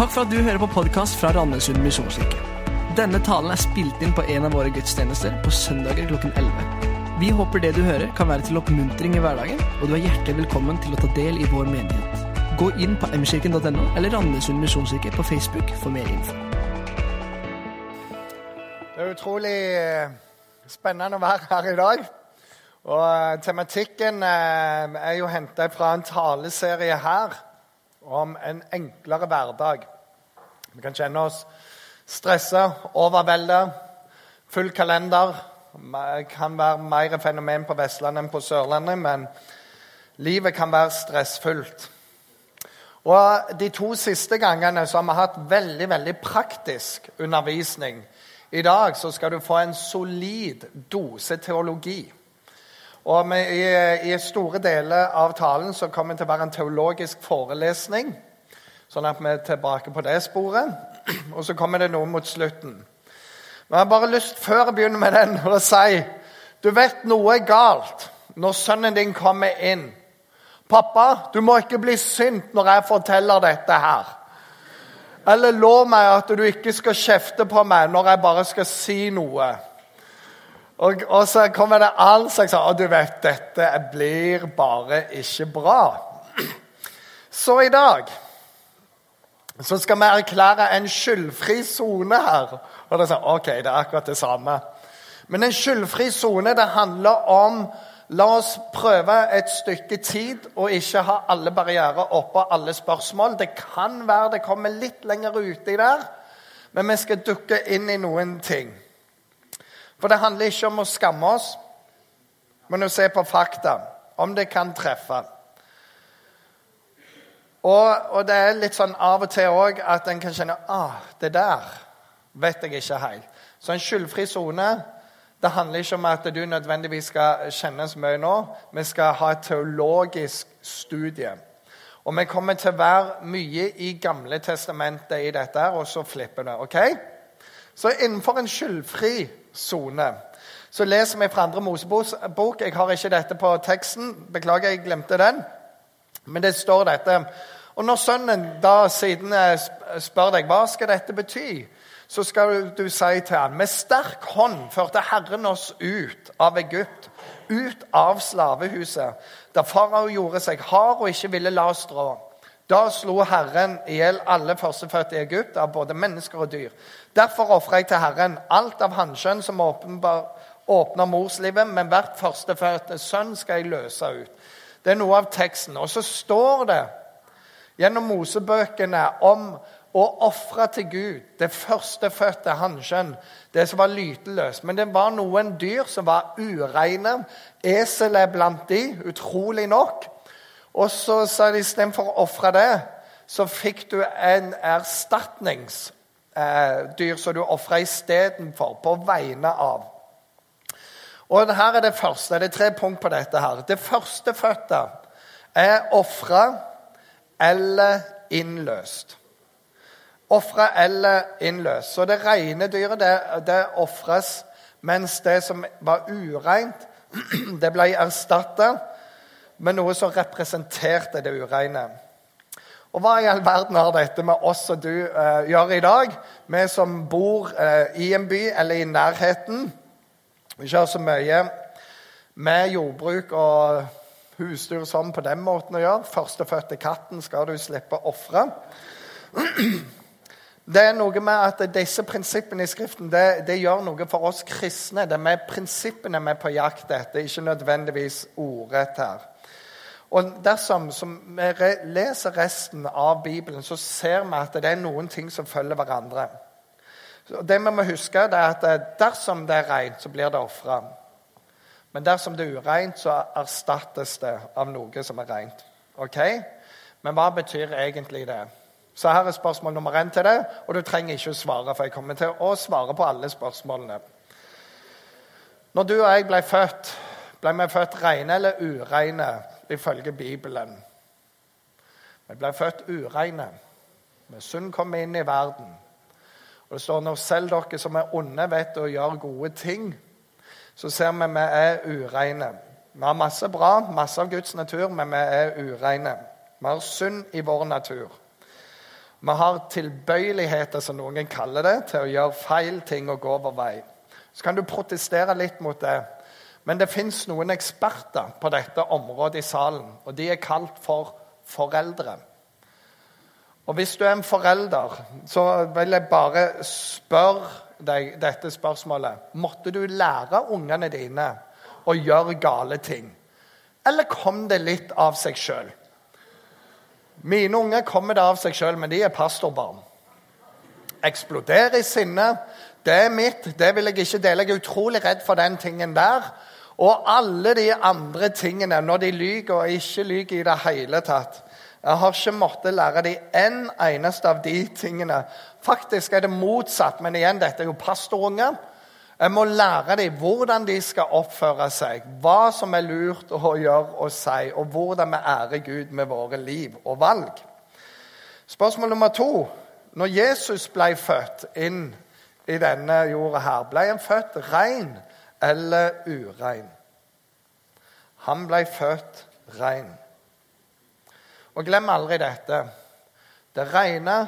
Takk for at du hører på podkast fra Randesund misjonskirke. Denne talen er spilt inn på en av våre gudstjenester på søndager klokken 11. Vi håper det du hører, kan være til oppmuntring i hverdagen, og du er hjertelig velkommen til å ta del i vår menighet. Gå inn på mkirken.no eller Randesund misjonskirke på Facebook for mer info. Det er utrolig eh, spennende å være her i dag. Og eh, tematikken eh, er jo henta fra en taleserie her om en enklere hverdag. Vi kan kjenne oss stressa, overvelda, full kalender. Det kan være mer fenomen på Vestlandet enn på Sørlandet, men livet kan være stressfullt. Og De to siste gangene så har vi hatt veldig veldig praktisk undervisning. I dag så skal du få en solid dose teologi. Og i, I store deler av talen så kommer det til å være en teologisk forelesning. Sånn at vi er tilbake på det sporet. Og så kommer det noe mot slutten. Men jeg har bare lyst, før jeg begynner med den, å si Du vet noe er galt når sønnen din kommer inn. 'Pappa, du må ikke bli sint når jeg forteller dette her.' Eller lov meg at du ikke skal kjefte på meg når jeg bare skal si noe. Og, og så kommer det all slags Og du vet, dette blir bare ikke bra. Så i dag så skal vi erklære en skyldfri sone her. Og det er sånn, ok, det er akkurat det samme. Men en skyldfri sone det handler om La oss prøve et stykke tid og ikke ha alle barrierer oppe og alle spørsmål. Det kan være det kommer litt lenger uti der, men vi skal dukke inn i noen ting. For det handler ikke om å skamme oss, men å se på fakta. Om det kan treffe. Og, og det er litt sånn av og til òg at en kan kjenne ah, det der vet jeg ikke helt. Så en skyldfri sone det handler ikke om at du nødvendigvis skal kjenne så mye nå. Vi skal ha et teologisk studie. Og vi kommer til å være mye i Gamle testamentet i dette, og så flipper det. ok? Så innenfor en skyldfri sone. Så leser vi fra andre Mosebok. Jeg har ikke dette på teksten. Beklager, jeg glemte den. Men det står dette. Og når sønnen da siden spør deg hva skal dette bety, så skal du si til ham med sterk hånd førte Herren oss ut av Egypt, ut av slavehuset, da farao gjorde seg hard og ikke ville la oss dra. Da slo Herren i hjel alle førstefødte i Egypt, av både mennesker og dyr. Derfor ofrer jeg til Herren alt av hanskjønn som åpner morslivet, men hvert førstefødte sønn skal jeg løse ut. Det er noe av teksten. Og så står det gjennom Mosebøkene om å ofre til Gud det førstefødte hanskjønn, det som var lyteløst. Men det var noen dyr som var ureine. Esel er blant de, utrolig nok. Og så sa de istedenfor å ofre det, så fikk du en erstatningsdyr eh, som du ofra istedenfor, på vegne av. Og her er det første. Det er tre punkt på dette. her. Det førstefødte er ofra eller innløst. Ofra eller innløst. Så det rene dyret det, det ofres, mens det som var ureint, det ble erstatta med noe som representerte det ureine. Og hva i all verden har dette med oss og du eh, gjør i dag? Vi som bor eh, i en by eller i nærheten. Vi ikke har så mye med jordbruk og husdyr sånn på den måten å gjøre. Førstefødte katten skal du slippe å ofre. Det er noe med at Disse prinsippene i Skriften det, det gjør noe for oss kristne. Det er med prinsippene vi er på jakt etter, ikke nødvendigvis ordrett her. Og Dersom vi leser resten av Bibelen, så ser vi at det er noen ting som følger hverandre. Det vi må huske, det er at dersom det er rent, så blir det ofra. Men dersom det er ureint, så erstattes det av noe som er rent. Ok? Men hva betyr egentlig det? Så her er spørsmål nummer én til deg, og du trenger ikke å svare, for jeg kommer til å svare på alle spørsmålene. Når du og jeg ble født, ble vi født rene eller ureine ifølge Bibelen? Vi ble født ureine. Med synd kom inn i verden. Og det står når selv dere som er onde, vet å gjøre gode ting, så ser vi at vi er ureine. Vi har masse bra, masse av Guds natur, men vi er ureine. Vi har synd i vår natur. Vi har tilbøyeligheter, som noen kaller det, til å gjøre feil ting og gå over vei. Så kan du protestere litt mot det. Men det fins noen eksperter på dette området i salen, og de er kalt for foreldre. Og hvis du er en forelder, så vil jeg bare spørre deg dette spørsmålet. Måtte du lære ungene dine å gjøre gale ting? Eller kom det litt av seg sjøl? Mine unger kommer det av seg sjøl, men de er pastorbarn. Eksploderer i sinne. Det er mitt. Det vil jeg ikke dele. Jeg er utrolig redd for den tingen der. Og alle de andre tingene, når de lyver og ikke lyver i det hele tatt. Jeg har ikke måttet lære dem en eneste av de tingene. Faktisk er det motsatt, men igjen, dette er jo pastorunger. Jeg må lære dem hvordan de skal oppføre seg, hva som er lurt å gjøre og si, og hvordan vi ærer Gud med våre liv og valg. Spørsmål nummer to. Når Jesus ble født inn i denne jorda her, ble han født ren eller urein. Han ble født rein. Og glem aldri dette. Det rene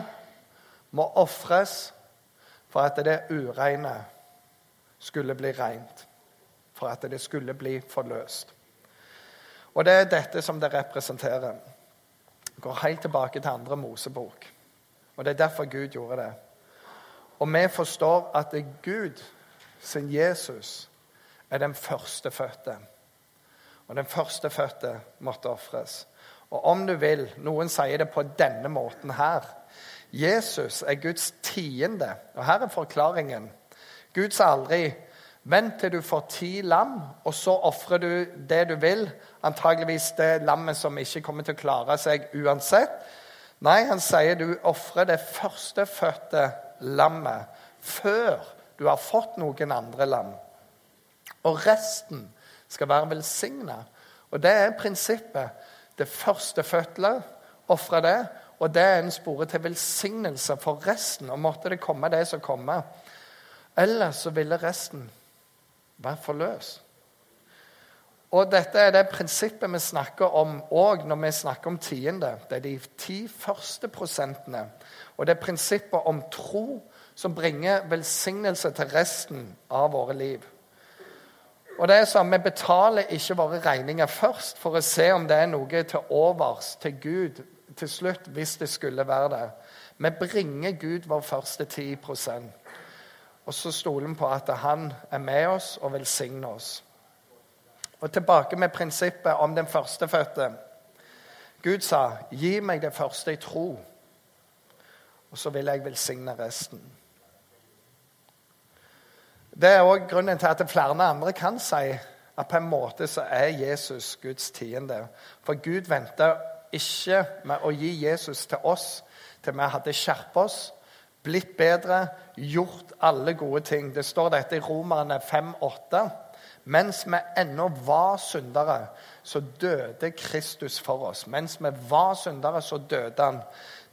må ofres for at det ureine skulle bli rent. For at det skulle bli forløst. Og det er dette som det representerer. Det går helt tilbake til andre Mosebok. Og det er derfor Gud gjorde det. Og vi forstår at det er Gud sin Jesus er den førstefødte. Og den førstefødte måtte ofres. Og om du vil, noen sier det på denne måten her Jesus er Guds tiende. Og her er forklaringen. Gud sa aldri Vent til du får ti lam, og så ofrer du det du vil. Antageligvis det lammet som ikke kommer til å klare seg uansett. Nei, han sier du ofrer det førstefødte lammet før du har fått noen andre lam. Og resten skal være velsigna. Og det er prinsippet. Det førstefødte, ofre det. Og det er en spore til velsignelse for resten. Og måtte det komme det som kommer. Ellers så ville resten være forløs. Og dette er det prinsippet vi snakker om òg når vi snakker om tiende. Det er de ti første prosentene. Og det er prinsippet om tro som bringer velsignelse til resten av våre liv. Og det er sånn, Vi betaler ikke våre regninger først for å se om det er noe til overs til Gud til slutt, hvis det skulle være det. Vi bringer Gud vår første 10% Og så stoler vi på at han er med oss og velsigner oss. Og tilbake med prinsippet om den førstefødte. Gud sa, 'Gi meg det første i tro, og så vil jeg velsigne resten'. Det er òg grunnen til at flere andre kan si at på en måte så er Jesus Guds tiende. For Gud venta ikke med å gi Jesus til oss til vi hadde skjerpet oss, blitt bedre, gjort alle gode ting. Det står dette i Romerne 5,8. Mens vi ennå var syndere, så døde Kristus for oss. Mens vi var syndere, så døde han.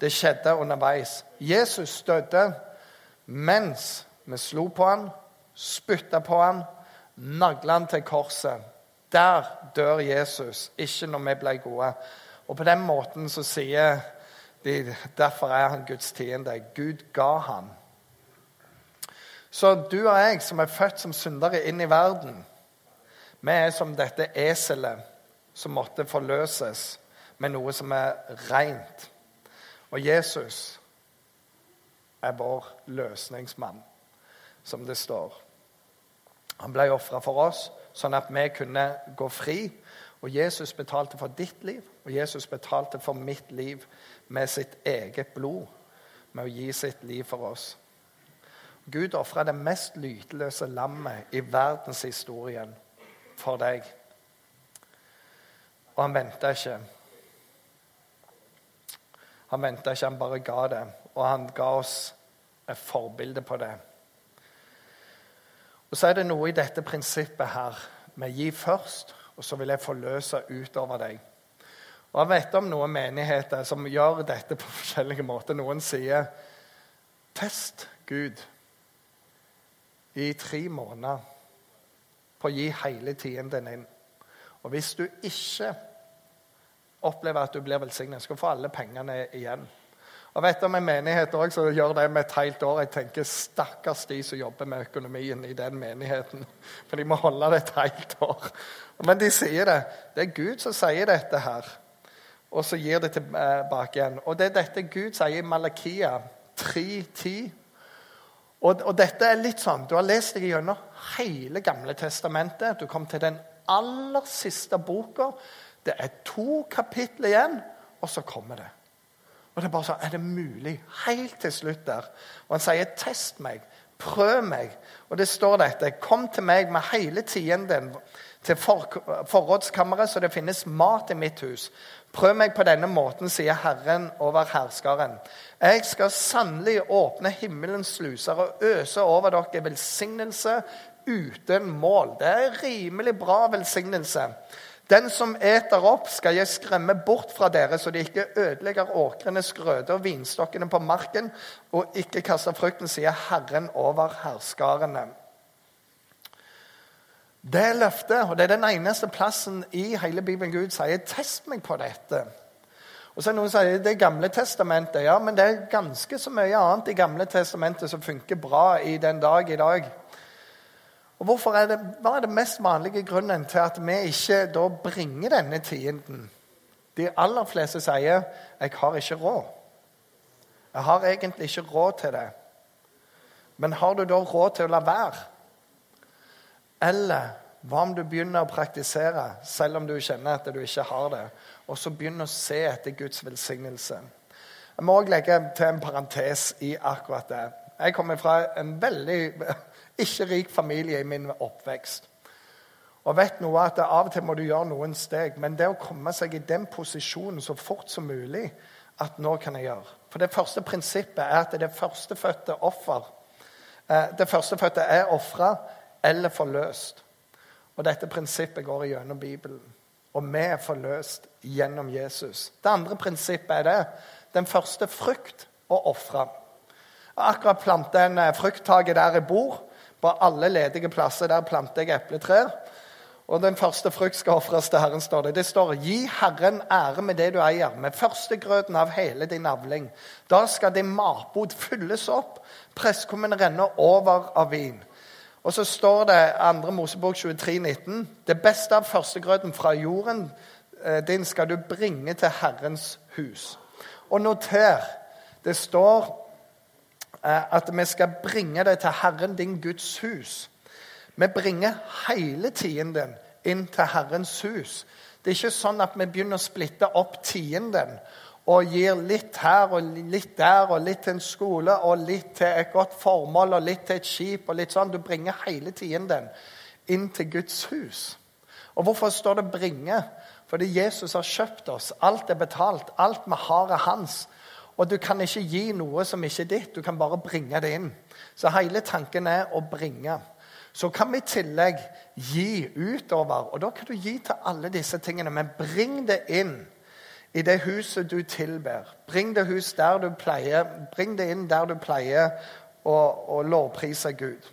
Det skjedde underveis. Jesus døde mens vi slo på han, spytta på ham, nagla han til korset. Der dør Jesus, ikke når vi ble gode. Og på den måten så sier de derfor er han Guds tiende. Gud ga han. Så du og jeg som er født som syndere inn i verden, vi er som dette eselet som måtte forløses med noe som er rent. Og Jesus er vår løsningsmann, som det står. Han ble ofra for oss, sånn at vi kunne gå fri. Og Jesus betalte for ditt liv, og Jesus betalte for mitt liv med sitt eget blod, med å gi sitt liv for oss. Gud ofra det mest lyteløse lammet i verdenshistorien for deg. Og han venta ikke. Han venta ikke, han bare ga det. Og han ga oss et forbilde på det. Og så er det noe i dette prinsippet her med gi først, og så vil jeg forløse utover deg. Og Jeg vet om noen menigheter som gjør dette på forskjellige måter. Noen sier test Gud i tre måneder på å gi hele tienden din. Og hvis du ikke opplever at du blir velsignet, skal du få alle pengene igjen. Og vet om en menighet også, som gjør det med et helt år Jeg tenker stakkars de som jobber med økonomien i den menigheten. For de må holde det et helt år. Men de sier det. Det er Gud som sier dette her. Og så gir det tilbake igjen. Og det er dette Gud sier i Malakia 3.10. Og, og dette er litt sånn Du har lest deg gjennom hele Gamle testamentet. Du kom til den aller siste boka. Det er to kapitler igjen, og så kommer det. Og det Er bare sånn, er det mulig? Helt til slutt der. Og han sier, 'Test meg. Prøv meg.' Og det står dette. 'Kom til meg med hele tiden din til for, forrådskammeret, så det finnes mat i mitt hus.' 'Prøv meg på denne måten', sier Herren over herskeren. 'Jeg skal sannelig åpne himmelens sluser og øse over dere velsignelse uten mål.' Det er rimelig bra velsignelse. Den som eter opp, skal jeg skremme bort fra dere, så de ikke ødelegger åkrenes grøde og vinstokkene på marken, og ikke kaster frukten, sier Herren over herskarene. Det løftet, og det er den eneste plassen i hele Bibelen Gud sier 'test meg på dette'. Og så er Noen sier det Gamle testamentet. Ja, men det er ganske så mye annet i Gamle testamentet som funker bra i den dag i dag. Og er det, Hva er det mest vanlige grunnen til at vi ikke da bringer denne tienden? De aller fleste sier 'jeg har ikke råd'. Jeg har egentlig ikke råd til det. Men har du da råd til å la være? Eller hva om du begynner å praktisere selv om du kjenner at du ikke har det, og så begynner å se etter Guds velsignelse? Jeg må òg legge til en parentes i akkurat det. Jeg kommer fra en veldig ikke rik familie i min oppvekst. Og vet noe at Av og til må du gjøre noen steg, men det å komme seg i den posisjonen så fort som mulig at nå kan jeg gjøre. For Det første prinsippet er at det førstefødte offer eh, Det førstefødte er ofra eller forløst. Og Dette prinsippet går gjennom Bibelen. Og vi er forløst gjennom Jesus. Det andre prinsippet er det. Den første frukt å ofre. Akkurat plante en eh, frukthage der jeg bor. På alle ledige plasser der planter jeg epletrær. Og den første frukt skal ofres til Herren, står det. Det står Gi Herren ære med det du eier, med førstegrøten av hele din avling. Da skal din matbod fylles opp, presskummen renner over av vin. Og så står det 2. Mosebok 23, 19, Det beste av førstegrøten fra jorden eh, din skal du bringe til Herrens hus. Og noter, det står at vi skal bringe det til Herren, din Guds hus. Vi bringer hele tienden inn til Herrens hus. Det er ikke sånn at vi begynner å splitte opp tienden og gir litt her og litt der og litt til en skole og litt til et godt formål og litt til et skip. og litt sånn. Du bringer hele tienden inn til Guds hus. Og Hvorfor står det 'bringe'? Fordi Jesus har kjøpt oss. Alt er betalt. Alt vi har, er hans. Og du kan ikke gi noe som ikke er ditt, du kan bare bringe det inn. Så hele tanken er å bringe. Så kan vi i tillegg gi utover. Og da kan du gi til alle disse tingene, men bring det inn i det huset du tilber. Bring det hus der du pleier, bring det inn der du pleier å, å lovprise Gud.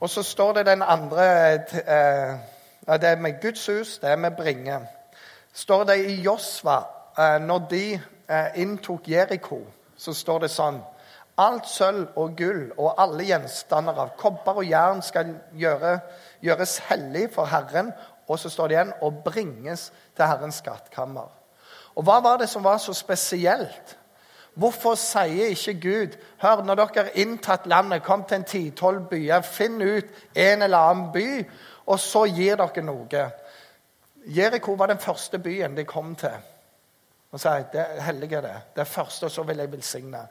Og så står det den andre eh, Det er med Guds hus, det er med bringe står det i Josva, eh, når de eh, inntok Jeriko, så står det sånn Alt sølv og gull og alle gjenstander av kobber og jern skal gjøre, gjøres hellig for Herren, og så står det igjen og bringes til Herrens skattkammer. Og Hva var det som var så spesielt? Hvorfor sier ikke Gud Hør, når dere har inntatt landet, kom til en ti-tolv byer, finn ut en eller annen by, og så gir dere noe. Jeriko var den første byen de kom til. Og sa det er hellig er det. Det er første, og så vil jeg velsigne.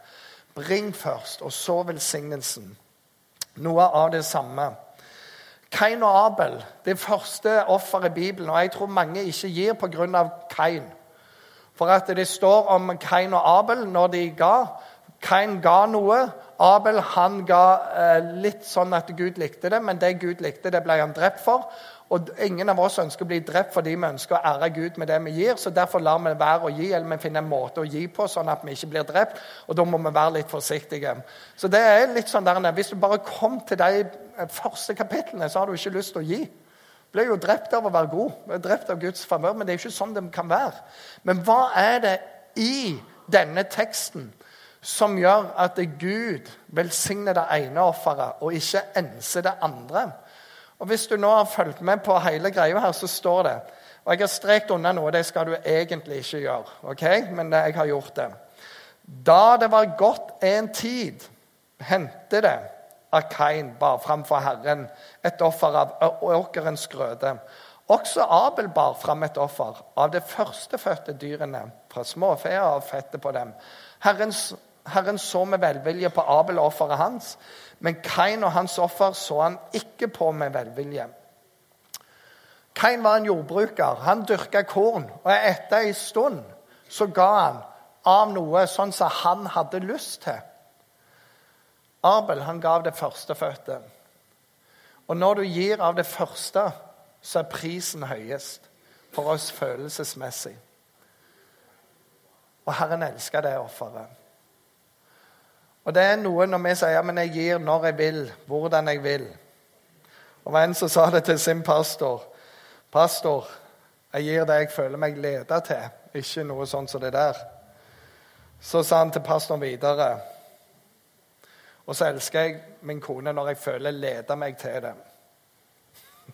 Bring først, og så velsignelsen. Noe av det samme. Kain og Abel, det første offeret i Bibelen. Og jeg tror mange ikke gir pga. Kain. For at det står om Kain og Abel når de ga. Kain ga noe. Abel han ga eh, litt sånn at Gud likte det, men det Gud likte, det ble han drept for. Og Ingen av oss ønsker å bli drept fordi vi ønsker å ære Gud med det vi gir. så Derfor lar vi være å gi, eller vi finner en måte å gi på, sånn at vi ikke blir drept. Og da må vi være litt forsiktige. Så det er litt sånn der, Hvis du bare kom til de første kapitlene, så har du ikke lyst til å gi. Du Blir jo drept av å være god, blir drept av Guds favør, men det er ikke sånn det kan være. Men hva er det i denne teksten som gjør at Gud velsigner det ene offeret og ikke enser det andre? Og Hvis du nå har fulgt med på hele greia her, så står det Og jeg har strekt unna noe, det skal du egentlig ikke gjøre, ok? men jeg har gjort det. Da det var gått en tid, hendte det at Kain bar fram for Herren et offer av åkerens grøde. Også Abel bar fram et offer av det førstefødte dyrene, fra småfe og fettet på dem. Herrens, Herren så med velvilje på Abel og offeret hans, men Kain og hans offer så han ikke på med velvilje. Kain var en jordbruker. Han dyrka korn, og etter en stund så ga han av noe sånn som han hadde lyst til. Abel han gav det førstefødte. Og når du gir av det første, så er prisen høyest for oss følelsesmessig. Og Herren elsker det offeret. Og det er noe når vi sier ja, men jeg gir når jeg vil, hvordan jeg vil. Og var en som sa det til sin pastor. 'Pastor, jeg gir det jeg føler meg leda til, ikke noe sånn som det der.' Så sa han til pastoren videre og så elsker jeg min kone når jeg føler leder meg til det.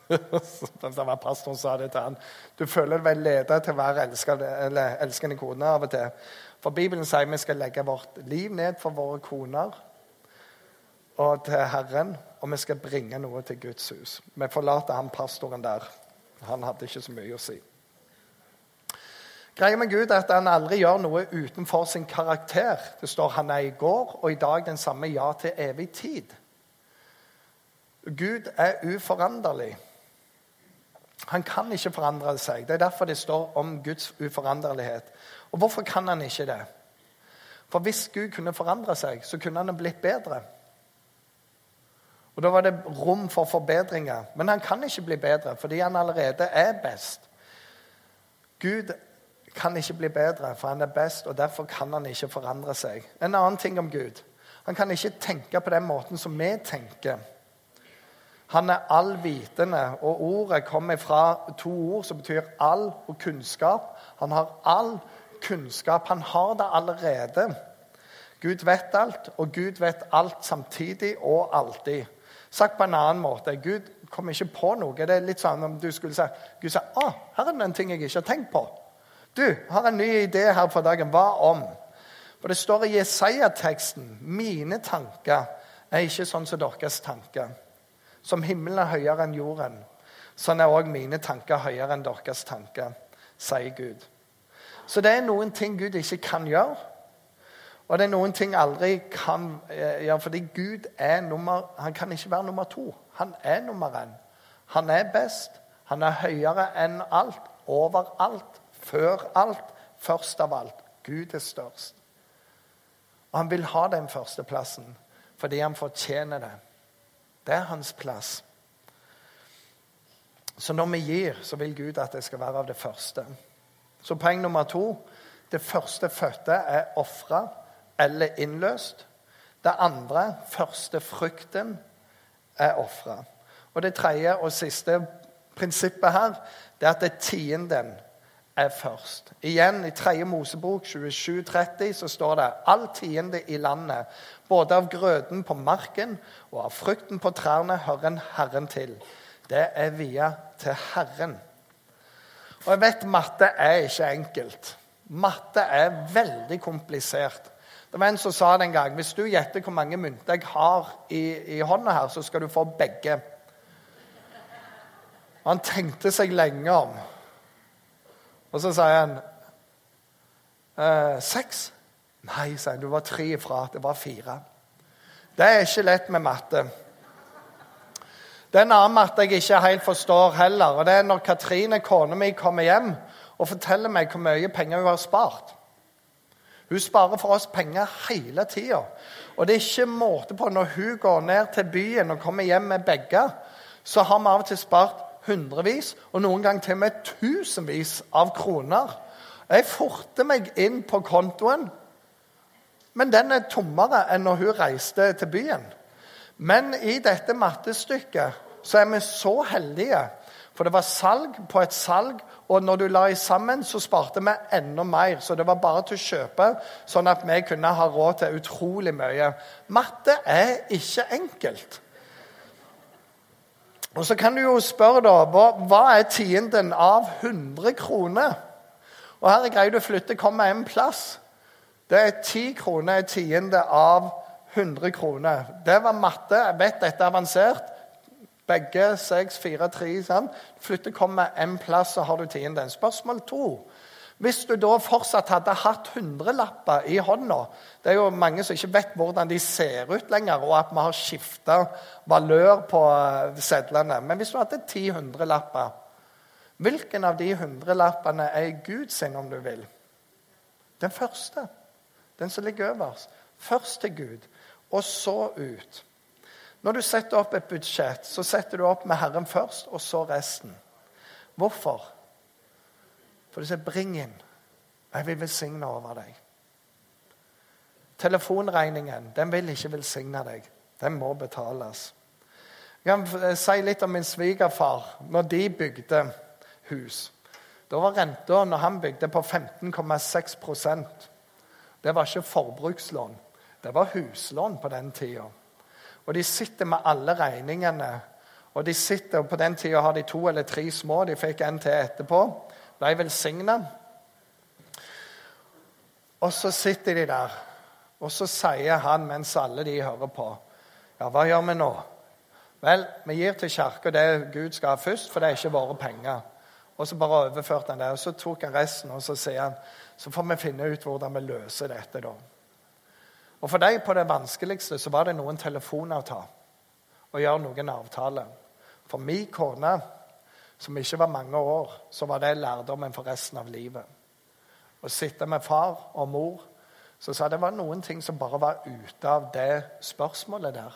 det var Pastoren sa det til han. Du føler deg ledet til å være elskende, elskende kone av og til. For Bibelen sier vi skal legge vårt liv ned for våre koner og til Herren, og vi skal bringe noe til Guds hus. Vi forlater han pastoren der. Han hadde ikke så mye å si. Greia med Gud er at han aldri gjør noe utenfor sin karakter. Det står han er i går og i dag den samme ja til evig tid. Gud er uforanderlig. Han kan ikke forandre seg. Det er derfor det står om Guds uforanderlighet. Og hvorfor kan han ikke det? For hvis Gud kunne forandre seg, så kunne han blitt bedre. Og Da var det rom for forbedringer. Men han kan ikke bli bedre fordi han allerede er best. Gud kan ikke bli bedre, for han er best, og derfor kan han ikke forandre seg. En annen ting om Gud. Han kan ikke tenke på den måten som vi tenker. Han er allvitende, og ordet kommer fra to ord som betyr all og kunnskap. Han har all kunnskap. Han har det allerede. Gud vet alt, og Gud vet alt samtidig og alltid. Sagt på en annen måte Gud kommer ikke på noe. Det er litt sånn om du skulle si Gud sier, å, her er det en ting jeg ikke har tenkt på. Du, har en ny idé her for dagen. Hva om? For Det står i Jesaja-teksten mine tanker er ikke sånn som deres tanker. Som himmelen er høyere enn jorden, sånn er òg mine tanker høyere enn deres tanker, sier Gud. Så det er noen ting Gud ikke kan gjøre. Og det er noen ting aldri kan eh, gjøre, fordi Gud er nummer, han kan ikke være nummer to. Han er nummer én. Han er best. Han er høyere enn alt, overalt før alt, først av alt. Gud er størst. Og han vil ha den førsteplassen fordi han fortjener det. Det er hans plass. Så når vi gir, så vil Gud at det skal være av det første. Så poeng nummer to det første fødte er ofra eller innløst. Det andre, første frukten, er ofra. Og det tredje og siste prinsippet her det er at det tienden er først. Igjen i 3. Mosebok 27,30 så står det all tiende i landet, både av grøden på marken og av frukten på trærne, hører en Herren til. Det er via til Herren. Og jeg vet matte er ikke enkelt. Matte er veldig komplisert. Det var En som sa det en gang hvis du gjetter hvor mange mynter jeg har i, i hånda, her, så skal du få begge. Han tenkte seg lenge om. Og så sier han eh, seks. Nei, sier han, du var tre ifra. Det var fire. Det er ikke lett med matte. Det er en annen matte jeg ikke helt forstår heller. og Det er når Katrine, kona mi, kommer hjem og forteller meg hvor mye penger hun har spart. Hun sparer for oss penger hele tida. Og det er ikke måte på. Når hun går ned til byen og kommer hjem med begge, så har vi av og til spart hundrevis og noen ganger til og med tusenvis av kroner. Jeg forter meg inn på kontoen, men den er tommere enn når hun reiste til byen. Men i dette mattestykket så er vi så heldige, For det var salg på et salg, og når du la i sammen, så sparte vi enda mer. Så det var bare til å kjøpe, sånn at vi kunne ha råd til utrolig mye. Matte er ikke enkelt. Og så kan du jo spørre, da, hva, hva er tienden av 100 kroner? Og her er greia du flytter kommer en plass. Det er 10 kroner er tiende av 100 kroner. Det var matte. Jeg vet dette er avansert. Begge seks, fire, tre. Flytte, kom med en plass, så har du tienden. Spørsmål to. Hvis du da fortsatt hadde hatt hundrelapper i hånda Det er jo mange som ikke vet hvordan de ser ut lenger, og at vi har skifta valør på eh, sedlene. Men hvis du hadde ti hundrelapper, hvilken av de hundrelappene er Gud sin, om du vil? Den første. Den som ligger øverst. Først til Gud, og så ut. Når du setter opp et budsjett, så setter du opp med Herren først, og så resten. Hvorfor? For du sier 'bring inn'. Jeg vil velsigne over deg. Telefonregningen den vil ikke velsigne deg. Den må betales. Jeg kan si litt om min svigerfar. Når de bygde hus Da var renta når han bygde, på 15,6% Det var ikke forbrukslån. Det var huslån på den tida. Og de sitter med alle regningene. Og de sitter, og På den tida har de to eller tre små. De fikk en til etterpå ble velsigna. Og så sitter de der, og så sier han mens alle de hører på Ja, hva gjør vi nå? Vel, vi gir til kirka det Gud skal ha først, for det er ikke våre penger. Og så bare overførte han det. Og så tok han resten, og så sier han så får vi finne ut hvordan vi løser dette, da. Og for deg på det vanskeligste så var det noen telefoner å ta og gjøre noen avtaler. For min kone som ikke var mange år, så var det lærdommen for resten av livet. Å sitte med far og mor så sa det var noen ting som bare var ute av det spørsmålet der.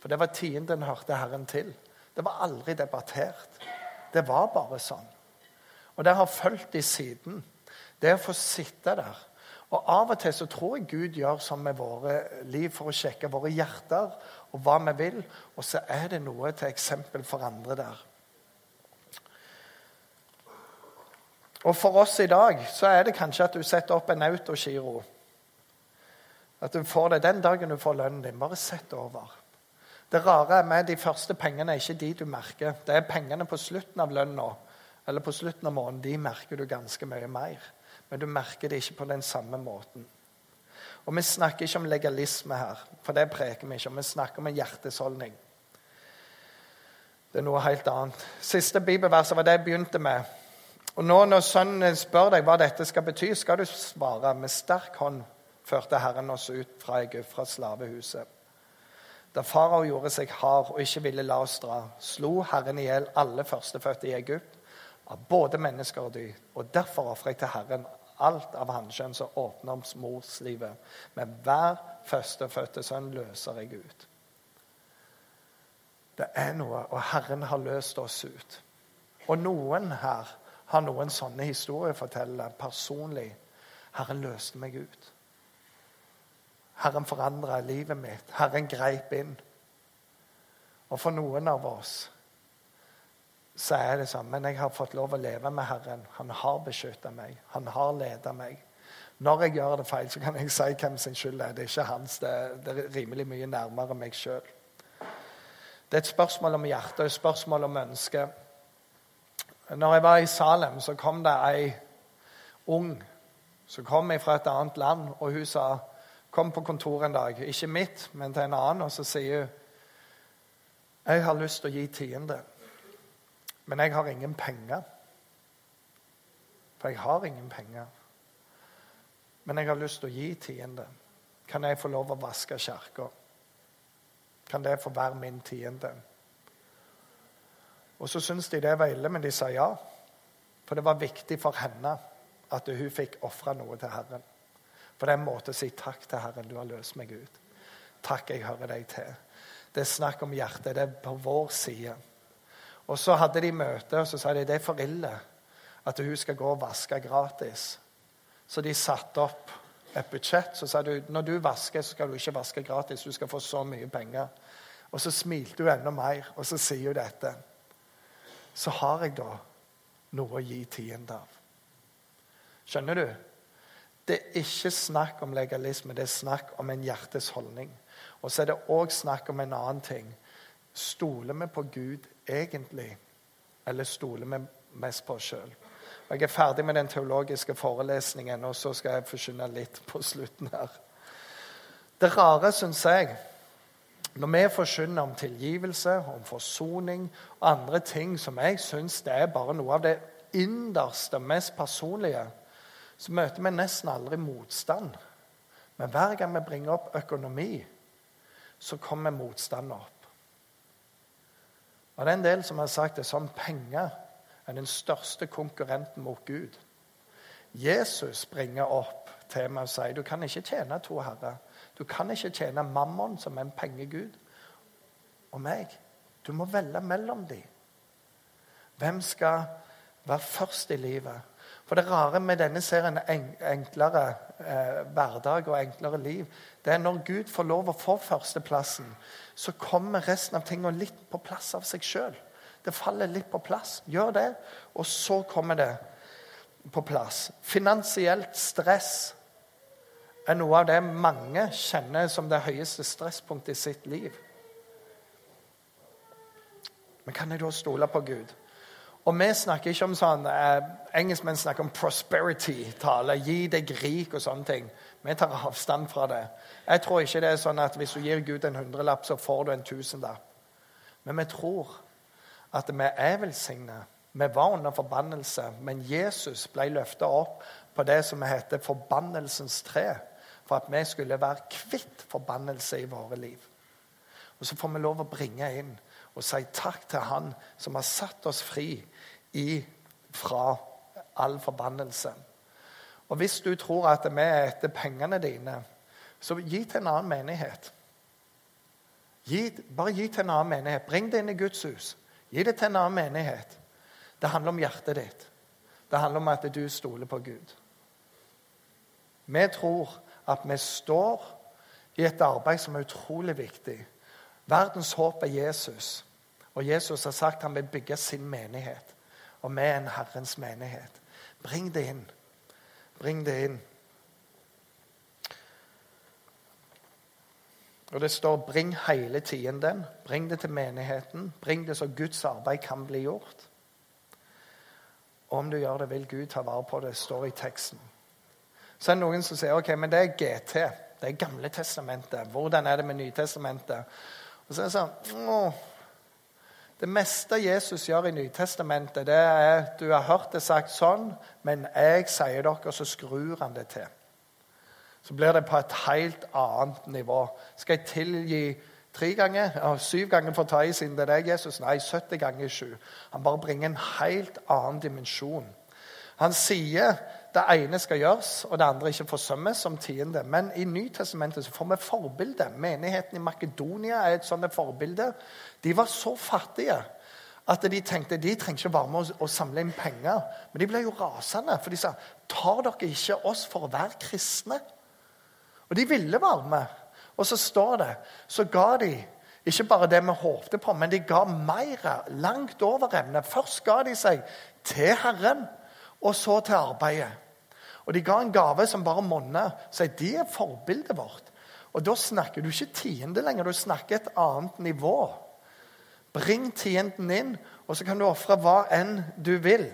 For det var tienden hørte Herren til. Det var aldri debattert. Det var bare sånn. Og det har fulgt de siden. Det å få sitte der. Og Av og til så tror jeg Gud gjør sånn med våre liv for å sjekke våre hjerter og hva vi vil. Og så er det noe til eksempel for andre der. Og for oss i dag så er det kanskje at du setter opp en autogiro. At du får det den dagen du får lønnen din. Bare sett over. Det rare med de første pengene er ikke de du merker. Det er pengene på slutten av lønna eller på slutten av måneden. De merker du ganske mye mer. Men du merker det ikke på den samme måten. Og Vi snakker ikke om legalisme her, for det preker vi ikke om. Vi snakker om en hjertesholdning. Det er noe helt annet. Siste bibelverset var det jeg begynte med. Og nå når sønnen spør deg hva dette skal bety, skal du svare med sterk hånd førte Herren oss ut fra Egypt, fra slavehuset. Da farao gjorde seg hard og ikke ville la oss dra, slo Herren i hjel alle førstefødte i Egypt, av både mennesker og dyr. Og derfor ofrer jeg til Herren alt av hannkjønn som åpner om morslivet. Men hver førstefødte sønn løser jeg ut. Det er noe, og Herren har løst oss ut. Og noen her har noen sånne fortelle personlig. Herren løste meg ut. Herren forandra livet mitt. Herren greip inn. Og for noen av oss så er det sånn. Men jeg har fått lov å leve med Herren. Han har beskytta meg. Han har ledet meg. Når jeg gjør det feil, så kan jeg si hvem sin skyld er. Det er ikke hans. Det er, rimelig mye nærmere meg sjøl. Det er et spørsmål om hjertet og et spørsmål om ønske. Når jeg var i Salem, så kom det ei ung som kom fra et annet land, og hun sa Kom på kontoret en dag. Ikke mitt, men til en annen. Og så sier hun Jeg har lyst til å gi tiende, men jeg har ingen penger. For jeg har ingen penger. Men jeg har lyst til å gi tiende. Kan jeg få lov å vaske kirka? Kan det få være min tiende? Og så syntes de det var ille, men de sa ja. For det var viktig for henne at hun fikk ofre noe til Herren. For det er en måte å si takk til Herren, du har løst meg ut. Takk, jeg hører deg til. Det er snakk om hjertet. Det er på vår side. Og så hadde de møte, og så sa de det er for ille at hun skal gå og vaske gratis. Så de satte opp et budsjett. Så sa du når du vasker, så skal du ikke vaske gratis. Du skal få så mye penger. Og så smilte hun enda mer, og så sier hun dette. Så har jeg da noe å gi tiende av. Skjønner du? Det er ikke snakk om legalisme, det er snakk om en hjertes holdning. Og så er det òg snakk om en annen ting. Stoler vi på Gud egentlig, eller stoler vi mest på oss sjøl? Jeg er ferdig med den teologiske forelesningen, og så skal jeg forsyne litt på slutten her. Det rare, syns jeg, når vi forkynner om tilgivelse, om forsoning og andre ting som jeg syns er bare noe av det innerste, mest personlige, så møter vi nesten aldri motstand. Men hver gang vi bringer opp økonomi, så kommer motstanden opp. Og det er en del som har sagt det sånn penger er den største konkurrenten mot Gud. Jesus bringer opp temaet og sier du kan ikke tjene to herrer. Du kan ikke tjene mammon, som er en pengegud, og meg. Du må velge mellom dem. Hvem skal være først i livet? For det rare med denne serien, enklere eh, hverdag og enklere liv, det er når Gud får lov å få førsteplassen, så kommer resten av tingene litt på plass av seg sjøl. Det faller litt på plass. Gjør det, og så kommer det på plass. Finansielt stress er noe av det mange kjenner som det høyeste stresspunktet i sitt liv. Men kan jeg da stole på Gud? Og vi snakker ikke om sånn eh, Engelskmenn snakker om prosperity-tale. Gi deg rik og sånne ting. Vi tar avstand fra det. Jeg tror ikke det er sånn at hvis du gir Gud en hundrelapp, så får du en tusenlapp. Men vi tror at vi er velsignet. Vi var under forbannelse, men Jesus ble løfta opp på det som heter forbannelsens tre, for at vi skulle være kvitt forbannelse i våre liv. Og Så får vi lov å bringe inn og si takk til Han som har satt oss fri i, fra all forbannelse. Og hvis du tror at vi er etter pengene dine, så gi til en annen menighet. Gi, bare gi til en annen menighet. Bring det inn i Guds hus. Gi det til en annen menighet. Det handler om hjertet ditt. Det handler om at du stoler på Gud. Vi tror at vi står i et arbeid som er utrolig viktig. Verdens håp er Jesus. Og Jesus har sagt han vil bygge sin menighet. Og vi er en Herrens menighet. Bring det inn. Bring det inn. Og det står 'bring hele tienden'. Bring det til menigheten. Bring det så Guds arbeid kan bli gjort. Og om du gjør det, vil Gud ta vare på det. står i teksten. Så er det noen som sier ok, men det er GT. Det er Gamle testamentet. Hvordan er det med Nytestamentet? Og så er det sånn å, Det meste Jesus gjør i Nytestamentet, det er du har hørt det sagt sånn, men jeg sier dere, og så skrur han det til så blir det på et helt annet nivå. Skal jeg tilgi tre ganger? Ja, syv ganger for å ta i siden det er Jesus? Nei, 70 ganger sju. Han bare bringer en helt annen dimensjon. Han sier det ene skal gjøres, og det andre ikke forsømmes som tiende. Men i Nytestamentet så får vi forbilde. Menigheten i Makedonia er et sånt forbilde. De var så fattige at de tenkte de trenger ikke være med å, samle inn penger. Men de ble jo rasende, for de sa tar dere ikke oss for å være kristne? Og de ville være med. Og så står det Så ga de ikke bare det vi håpte på, men de ga mer, langt over evne. Først ga de seg til Herren, og så til arbeidet. Og de ga en gave som bare monner. Så de er forbildet vårt. Og da snakker du ikke tiende lenger, du snakker et annet nivå. Bring tienden inn, og så kan du ofre hva enn du vil.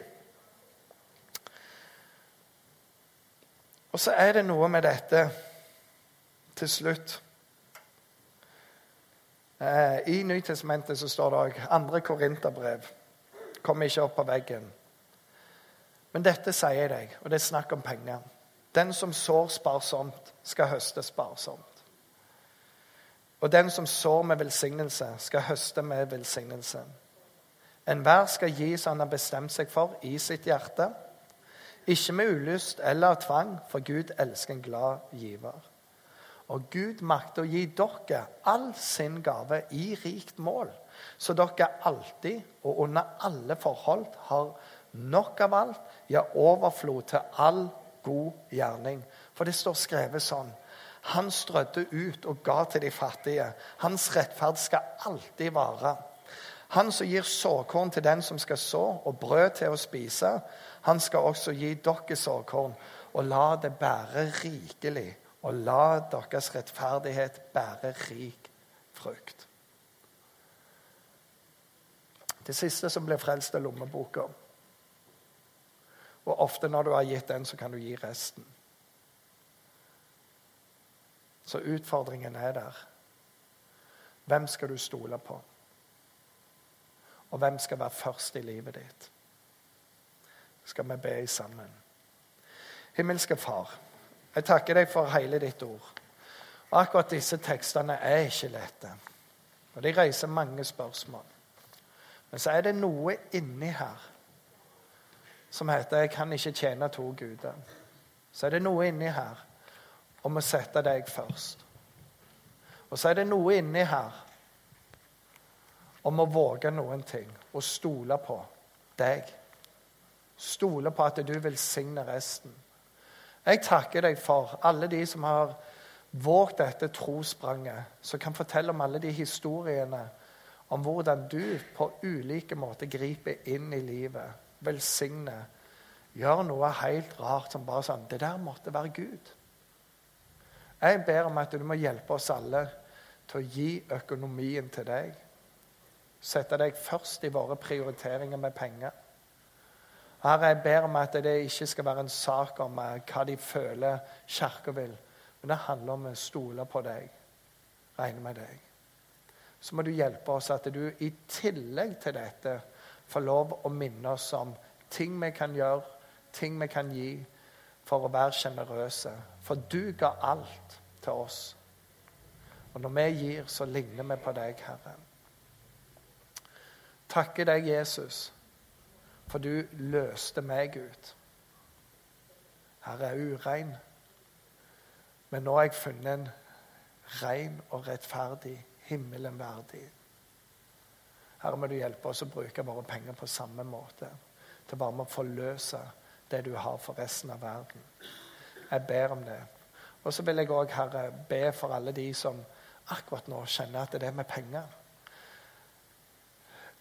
Og så er det noe med dette til slutt. Eh, I Nytestamentet så står det òg andre korinterbrev. Kommer ikke opp på veggen. Men dette sier jeg deg, og det er snakk om penger. Den som sår sparsomt, skal høste sparsomt. Og den som sår med velsignelse, skal høste med velsignelse. Enhver skal gi som han har bestemt seg for i sitt hjerte. Ikke med ulyst eller tvang, for Gud elsker en glad giver. Og Gud makter å gi dere all sin gave i rikt mål, så dere alltid og under alle forhold har nok av alt, ja, overflod til all god gjerning. For det står skrevet sånn. Han strødde ut og ga til de fattige. Hans rettferd skal alltid vare. Han som gir såkorn til den som skal så, og brød til å spise, han skal også gi dere såkorn, og la det bære rikelig, og la deres rettferdighet bære rik frukt. Det siste som blir frelst, er lommeboka. Og ofte når du har gitt den, så kan du gi resten. Så utfordringen er der. Hvem skal du stole på? Og hvem skal være først i livet ditt? Skal vi be sammen? Himmelske Far, jeg takker deg for hele ditt ord. Og akkurat disse tekstene er ikke lette. Og de reiser mange spørsmål. Men så er det noe inni her som heter 'Jeg kan ikke tjene to guder'. Så er det noe inni her om å sette deg først. Og så er det noe inni her om å våge noen ting og stole på deg. Stole på at du velsigner resten. Jeg takker deg for alle de som har våget dette trospranget, som kan fortelle om alle de historiene om hvordan du på ulike måter griper inn i livet, velsigner, gjør noe helt rart som bare sånn Det der måtte være Gud. Jeg ber om at du må hjelpe oss alle til å gi økonomien til deg. Sette deg først i våre prioriteringer med penger. Herre, jeg ber om at det ikke skal være en sak om eh, hva de føler Kirka vil, men det handler om å stole på deg, regne med deg. Så må du hjelpe oss at du i tillegg til dette får lov å minne oss om ting vi kan gjøre, ting vi kan gi, for å være sjenerøse. For du ga alt til oss. Og når vi gir, så ligner vi på deg, Herre. Takker deg, Jesus, for du løste meg ut. Herre er urein, men nå har jeg funnet en ren og rettferdig, himmelen verdig. Herre, må du hjelpe oss å bruke våre penger på samme måte. Til bare med å forløse det du har for resten av verden. Jeg ber om det. Og så vil jeg òg, Herre, be for alle de som akkurat nå kjenner at det er med penger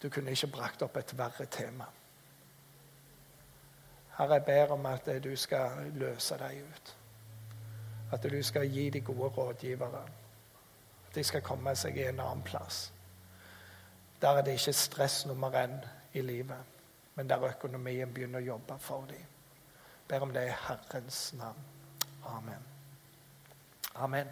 Du kunne ikke brakt opp et verre tema. Herre, jeg ber om at du skal løse dem ut. At du skal gi de gode rådgivere. At de skal komme seg i en annen plass. Der er det ikke stress nummer én i livet, men der økonomien begynner å jobbe for dem. Ber om det i Herrens navn. Amen. Amen.